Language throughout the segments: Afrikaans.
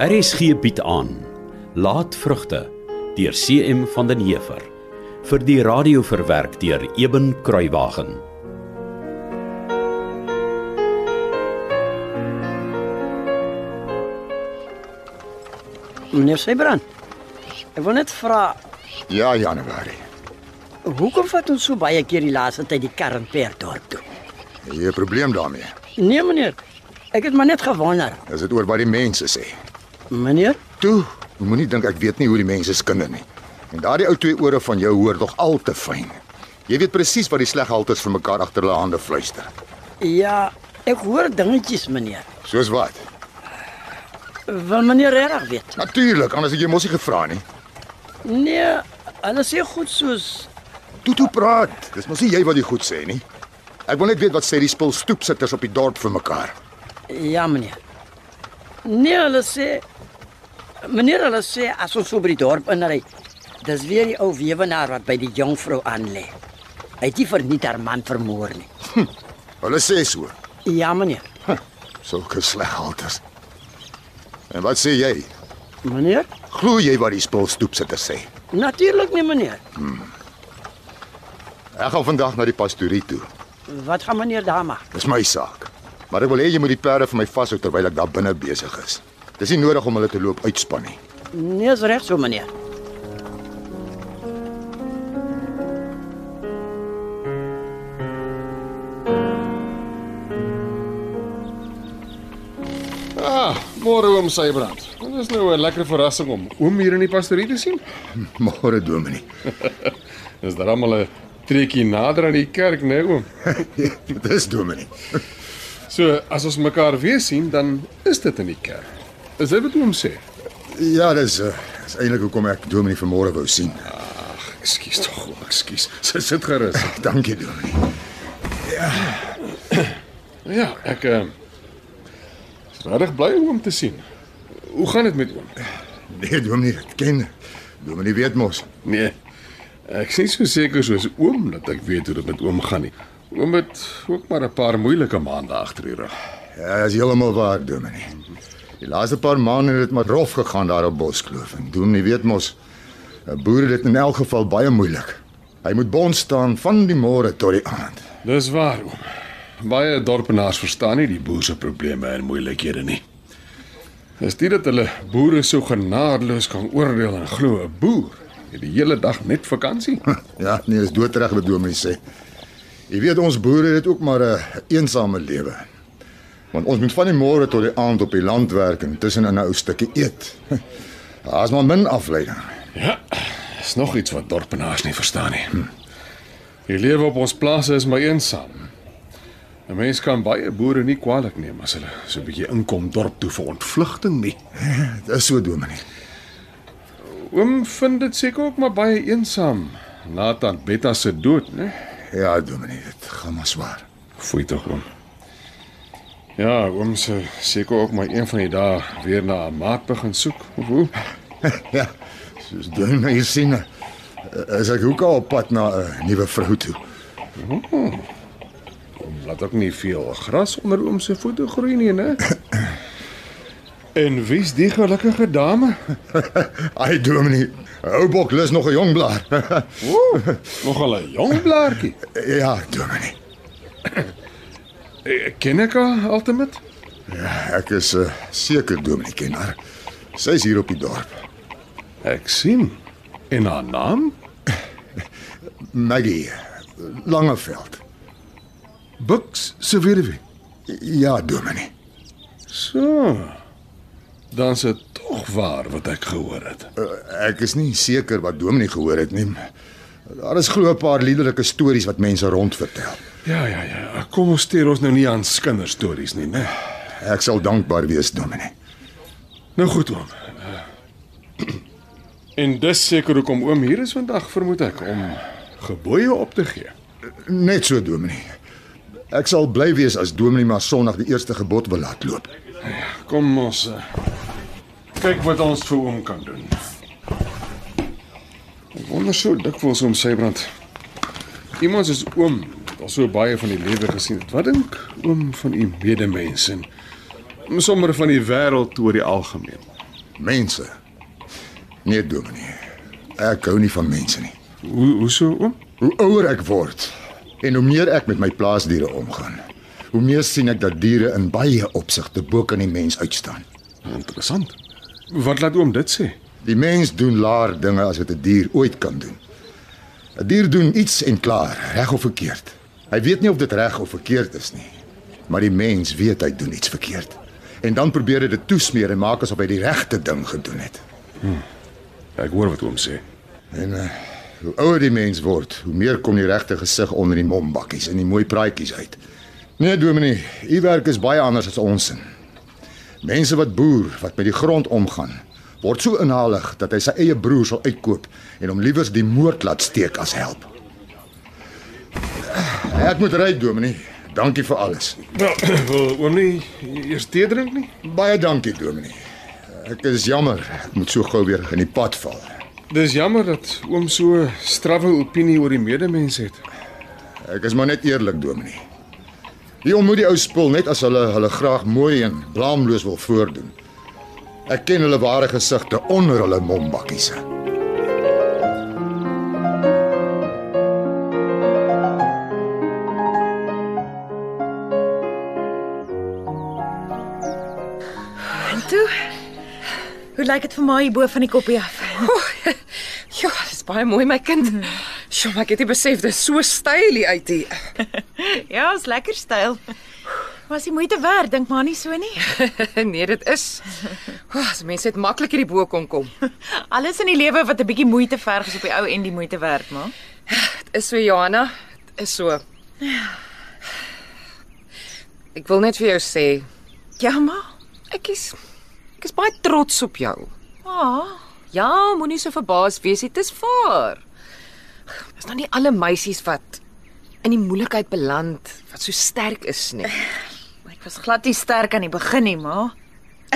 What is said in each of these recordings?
RSG bied aan Laat vrugte deur CM van den Heever vir die radio verwerk deur Eben Kruiwagen. Meneer Seybrand. Ek wil net vra, Ja, Januarie. hoekom vat ons so baie keer die laaste tyd die kar in Perdorp toe? Jy 'n probleem daarmee. Nee meneer, ek het maar net gewonder. Is dit oor wat die mense sê? Meneer, Toe, moenie dink ek weet nie hoe die mense se kinder nie. En daardie ou twee ore van jou hoor tog al te fyn. Jy weet presies wat die sleghalters vir mekaar agter hulle hande fluister. ja, ek hoor dingetjies meneer. Soos wat? Wil meneer reg weet? Natuurlik, anders het jy mos nie gevra nie. Nee, hulle sê goed soos Toe toe praat. Dis mos nie jy wat die goed sê nie. Ek wil net weet wat sê die spul stoepsitters op die dorp vir mekaar. ja meneer. Nee, hulle sê meneer hulle sê as ons so by die dorp inry, dis weer die ou weewenaar wat by die jong vrou aan lê. Hy het nie verniet haar man vermoor nie. Hulle sê so. Ja meneer. Sulke sleghalters. En wat sê jy? Meneer? Glo jy wat die spul stoepsitters sê? Natuurlik nie meneer. Ek gaan vandag na die pastorie toe. Wat gaan meneer daar maak? Dis my saak. Maar ek wil hê jy moet die perde vir my vashou terwyl ek daar binne besig is. Dis nie nodig om hulle te loop uitspan nie. Nee, is reg so meneer. Ah, môre oom Sybrand. Dit is nou 'n lekker verrassing om oom hier in die pastorie te sien. Môre Dominee. Is daar almal 'n trekkie nader aan die kerk, né, oom? Dis Dominee. So, as ons mekaar weer sien, dan is dit in die kerk. Is dit wat oom sê? Ja, dis uh, dis eintlik hoekom ek Dominee vanmôre wou sien. Ag, ekskuus tog, ekskuus. Sy sit gerus. Dankie Dominee. Ja, ek uh, is regtig bly om hom te sien. Hoe gaan dit met oom? Nee, Dominee, ek ken. Dominee weet mos. Nee. Ek is nie so seker soos oom dat ek weet hoe dit met oom gaan nie. Oom het ook maar 'n paar moeilike maande agter die rug. Ja, dis heeltemal waar, Dominee. Die laaste paar maande het dit maar rof gegaan daar op Boskloof en Dominee weet mos 'n boer het dit in elk geval baie moeilik. Hy moet bond staan van die môre tot die aand. Dis waar oom. Baie dorpenaars verstaan nie die boer se probleme en moeilikhede nie. Dis dit dat hulle boere so genadeloos kan oordeel en glo 'n boer het die hele dag net vakansie. Ja, nee, is doodreg wat Dominee sê. Jy weet ons boere het ook maar 'n eensame lewe. Want ons moet van die môre tot die aand op die land werk en tussenin 'n ou stukkie eet. Daar's maar min afleiding. Ja, is nog iets wat dorpenaars nie verstaan nie. Die lewe op ons plase is maar eensaam. 'n Mens kan baie boere nie kwaadlik neem as hulle so 'n bietjie inkom dorp toe vir ontvlugting nie. Dis so Dominee. Oom vind dit seker ook maar baie eensaam na tant Betta se dood, né? Ja, Dominee, dit gaan maar swaar. Foei tog oom. Ja, oom se seker ook maar een van die dae weer na 'n maat begin soek. Of hoe? Ja, soos Dominee sien, eh, is ek ook al op pad na 'n nuwe vrou toe. Oom laat ook nie veel gras onder oom se voete groei nie, né? En wie's die gelukkige dame? Ai Dominee, ou bok lus nog 'n jong blaar. Ooh, nogal 'n jong blaartjie. ja, Dominee. Eh, Ken ek haar ultimate? Ja, ek is uh, seker Dominee ken haar. Sy's hier op die dorp. Ek sien. En haar naam? Maggie Langeveld. Bux se weduwee. Ja, Dominee. So. Dan is dit tog waar wat ek gehoor het. Uh, ek is nie seker wat Dominee gehoor het nie. Daar is glo 'n paar liderlike stories wat mense rondvertel. Ja, ja, ja. Kom ons steur ons nou nie aan kinderstories nie, né? Ek sal dankbaar wees, Dominee. Nou goed oom. Eh, En dis seker hoekom oom hier is vandag, vermoed ek, om gebooie op te gee. Net so, Dominee. Ek sal bly wees as Dominee maar Sondag die eerste gebod wil laat loop. Kom ons uh, kyk wat ons vir oom kan doen. Ek wonder so dikwels om Sybrand. Iemand soos oom al so baie van die lewe gesien het. Wat dink oom van u medemens en sommer van die wêreld oor die algemeen? Mense. Nee, Dominee. Ek hou nie van mense nie. Hoe hoe so oom? Hoe ouer ek word en hoe meer ek met my plaasdiere omgaan, hoe meer sien ek dat diere in baie opsigte bo kan die mens uitstaan. Interessant. Wat laat oom dit sê? Die mens doen laer dinge as wat 'n dier ooit kan doen. 'n Dier doen iets en klaar, reg of verkeerd. Hy weet nie of dit reg of verkeerd is nie, maar die mens weet hy doen iets verkeerd. En dan probeer hy dit toesmeer en maak asof hy die regte ding gedoen het. Ek hoor wat oom sê. En uh, hoe ouer die mens word, hoe meer kom die regte gesig onder die mombakkies en die mooi praatjies uit. Nee, Dominee, u werk is baie anders as ons. Mense wat boer, wat met die grond omgaan, word so inhalig dat hy sy eie broer sal uitkoop en hom liewers die moord laat steek as help. Ek moet ry, Dominee. Dankie vir alles. Wel, wil oom nie eers tee drink nie? Baie dankie, Dominee. Ek is jammer, ek moet so gou weer in die pad val. Dis jammer dat oom so strawwe opinie oor die medemens het. Ek is maar net eerlik, Dominee. Die ontmoet die ou spul net as hulle hulle graag mooi en blaamloos wil voordoen. Ek ken hulle ware gesigte onder hulle mombakkies. En toe Hoe lyk dit vir my hier bo van die koppie af? Ja, dis baie mooi my kind. Sjoe, maar ek het nie besef dis so styl hier uit hier. Ja, is lekker styl. Was die moeite werd, dink maar nie so nie. nee, dit is. Oh, as mense net maklik hierdie bo kon kom. Alles in die lewe wat 'n bietjie moeite verg is op die ou en die moeite werd, maar. Dit is so Johanna, dit is so. Ek wil net vir jou sê, Ja, maar. ek is ek is baie trots op jou. Ah, Ja, moenie so verbaas wees nie, dit is waar. Dis nou nie alle meisies wat in die moeilikheid beland wat so sterk is nie. Ek was glad nie sterk aan die begin nie, maar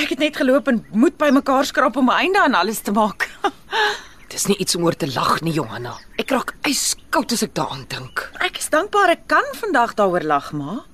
ek het net geloop en moed by mekaar skraap om 'n einde aan alles te maak. Dis nie iets om oor te lag nie, Johanna. Ek raak yskoud as ek daaraan dink. ek is dankbaar ek kan vandag daaroor lag, maar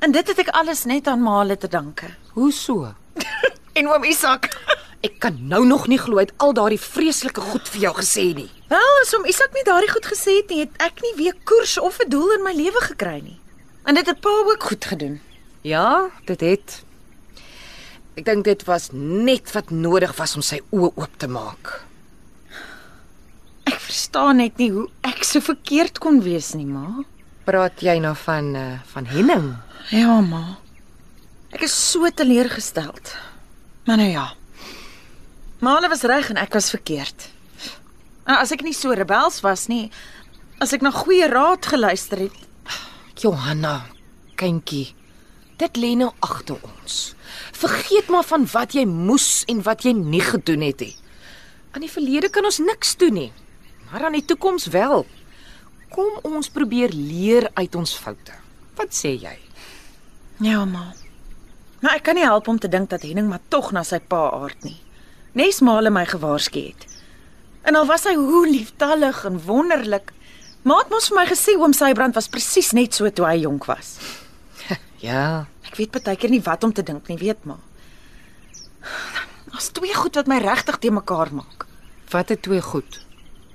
en dit het ek alles net aan Male te danke. Hoe so? En oom Isak. Ek kan nou nog nie glo hy het al daardie vreeslike goed vir jou gesê nie. Wel, as hom Isak nie daardie goed gesê het nie, het ek nie weer koers of 'n doel in my lewe gekry nie. En dit het pa ook goed gedoen. Ja, dit het. Ek dink dit was net wat nodig was om sy oë oop te maak. Ek verstaan net nie hoe ek so verkeerd kon wees nie, ma. Praat jy nou van uh, van Henning? Ja, ma. Ek is so teleurgesteld. Maar nou ja. Maar hulle was reg en ek was verkeerd. En as ek nie so rebels was nie, as ek na goeie raad geluister het, Johanna, kindjie, dit lê nou agter ons. Vergeet maar van wat jy moes en wat jy nie gedoen het nie. Aan die verlede kan ons niks doen nie, maar aan die toekoms wel. Kom ons probeer leer uit ons foute. Wat sê jy? ja, ma. Maar ek kan nie help om te dink dat Henning maar tog na sy pa aard nie. Nes male my gewaarsku het. En al was hy hoe lieftallig en wonderlik, maar het mos vir my gesê oom Sybrand was presies net so toe hy jonk was. Ja, Ek weet baie keer nie wat om te dink nie, weet maar. Daar's twee goed wat my regtig te mekaar maak. wat het twee goed?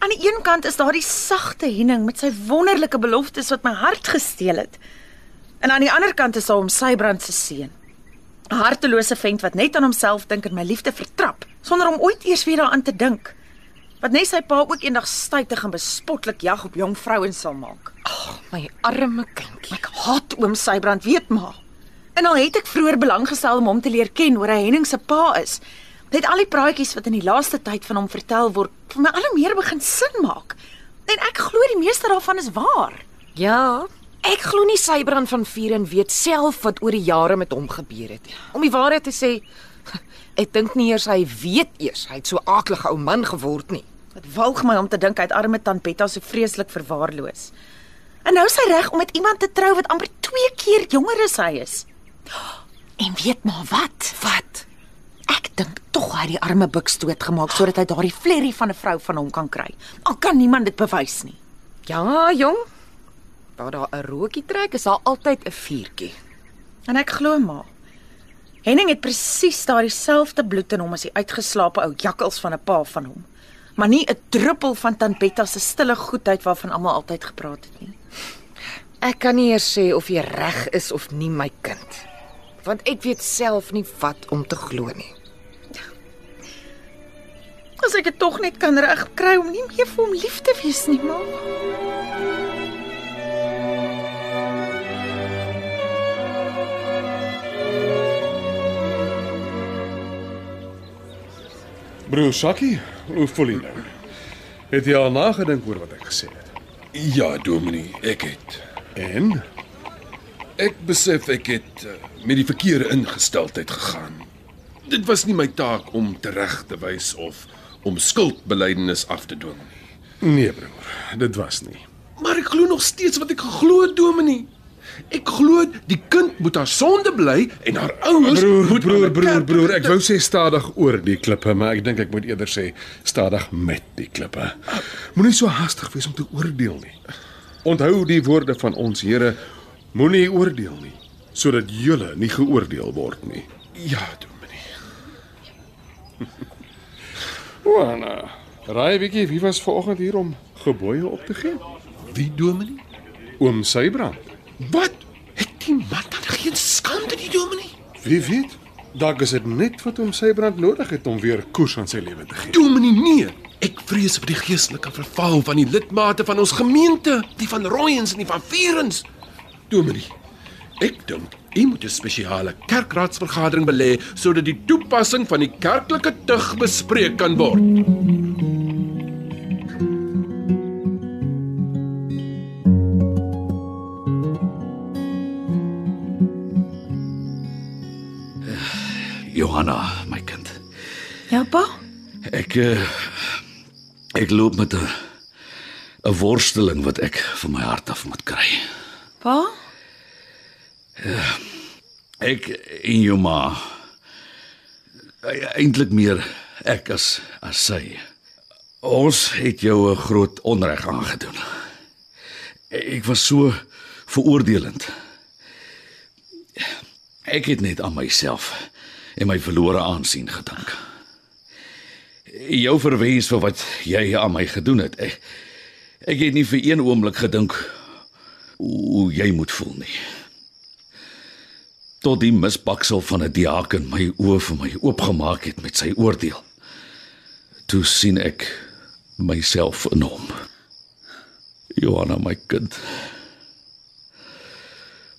Aan die een kant is daar die sagte Henning met sy wonderlike beloftes wat my hart gesteel het. En aan die ander kant is daar hom Sybrand se seun. 'n Hartelose vent wat net aan homself dink en my liefde vertrap sonder om ooit eers weer daaraan te dink. Wat net sy pa ook eendag stytig en bespotlik jag op jong vrouens sal maak. My arme kindjie. Ek haat oom Sybrand, weet maar. En al het ek vroeër belang gestel om hom te leer ken oor hy Henning se pa is, het al die praatjies wat in die laaste tyd van hom vertel word, vir my al hoe meer begin sin maak. En ek glo die meeste daarvan is waar. Ja, ek glo nie Sybrand van Vuren weet self wat oor die jare met hom gebeur het nie. Om die waarheid te sê, ek dink nie eers hy weet eers hy het so aaklige ou man geword nie. Dit walg my om te dink hy het arme tant Betta so vreeslik verwaarloos. En nou is hy reg om met iemand te trou wat amper 2 keer jonger as hy is. En weet maar wat? Wat? Ek dink tog hy het die arme buks doodgemaak sodat hy daardie flerry van 'n vrou van hom kan kry. Al kan niemand dit bewys nie. Ja, jong. Waar daar 'n rookie trek, is daar altyd 'n vuurtjie. En ek glo maar. Henning het presies daardie selfde bloed in hom as die uitgeslaapte ou jakkals van 'n pa van hom. Maar nie 'n druppel van Tanbetta se stille goedheid waarvan almal altyd gepraat het nie. Ek kan nie eers sê of jy reg is of nie, my kind. Want ek weet self nie wat om te glo nie. As ek dit tog net kan regkry om nie meer vir hom lief te wees nie, ma. Broer Sakkie, hoe voel jy nou? Het jy al nagedink oor wat ek gesê het? Ja, Dominee, ek het. En Ek besef ek het uh, met die verkeerde ingesteldheid gegaan. Dit was nie my taak om tereg te wys of om skuldbelydenis af te dwing nie. nee broer, dit was nie. Maar ek glo nog steeds wat ek geglo het, Dominee. Ek glo die kind moet haar sonde bly en haar ouers Broer, moet broer, broer, broer, ek wou sê stadig oor die klippe, maar ek dink ek moet eerder sê stadig met die klippe. Moenie so haastig wees om te oordeel nie. Onthou die woorde van ons Here, moenie oordeel nie, sodat julle nie geoordeel word nie. Ja, Dominee. Oana, raai bietjie wie was vanoggend hier om gebooie op te gee? Wie, Dominee? Oom Sybrand. Wat? Het die man dan geen skande nie, Dominee? Wie weet? Dalk is dit net wat oom Sybrand nodig het om weer koers aan sy lewe te gee. Dominee, nee. Ek vrees vir die geestelike verval van die lidmate van ons gemeente, die van Rooyens en die van Vierens. Dominee, ek dink u moet 'n spesiale kerkraadsvergadering belê sodat die toepassing van die kerklike tug bespreek kan word. Ek uh, ek loop met 'n 'n worsteling wat ek van my hart af moet kry. Pa? Ek en jou ma eintlik meer ek as as sy. Ons het jou 'n groot onreg aangedoen. Ek was so veroordelend. Ek het net aan myself en my verlore aansien gedink. Jou verwens vir wat jy aan my gedoen het. Ek, ek het nie vir een oomblik gedink hoe jy moet voel nie tot die misbaksel van 'n diaken my oë vir my oopgemaak het met sy oordeel. Toe sien ek myself in hom. Johanna my kind.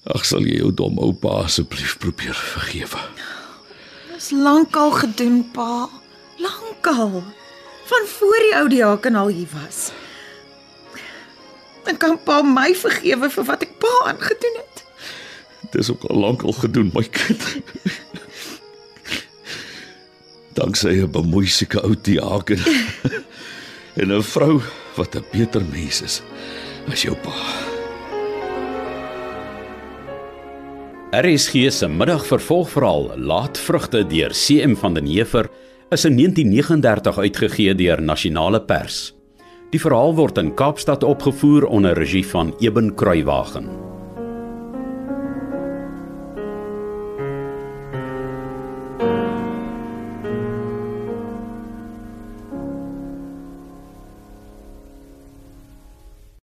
Ag sal jy jou dom oupa asseblief probeer vergewe. Dis lankal gedoen, pa. Lankal. Van voor die ou diaken al hier was. Dan kan pa my vergewe vir wat ek pa aangedoen het. Dis ook al lank al gedoen my kind. Danksy 'n bemoeisieke ou diaken en 'n vrou wat 'n beter mens is as jou pa. RSG se middagvervolgverhaal Laat vrugte deur CM van den Heever is in 1939 uitgegee deur Nasionale Pers. Die verhaal word in Kaapstad opgevoer onder regie van Eben Kruiwagen.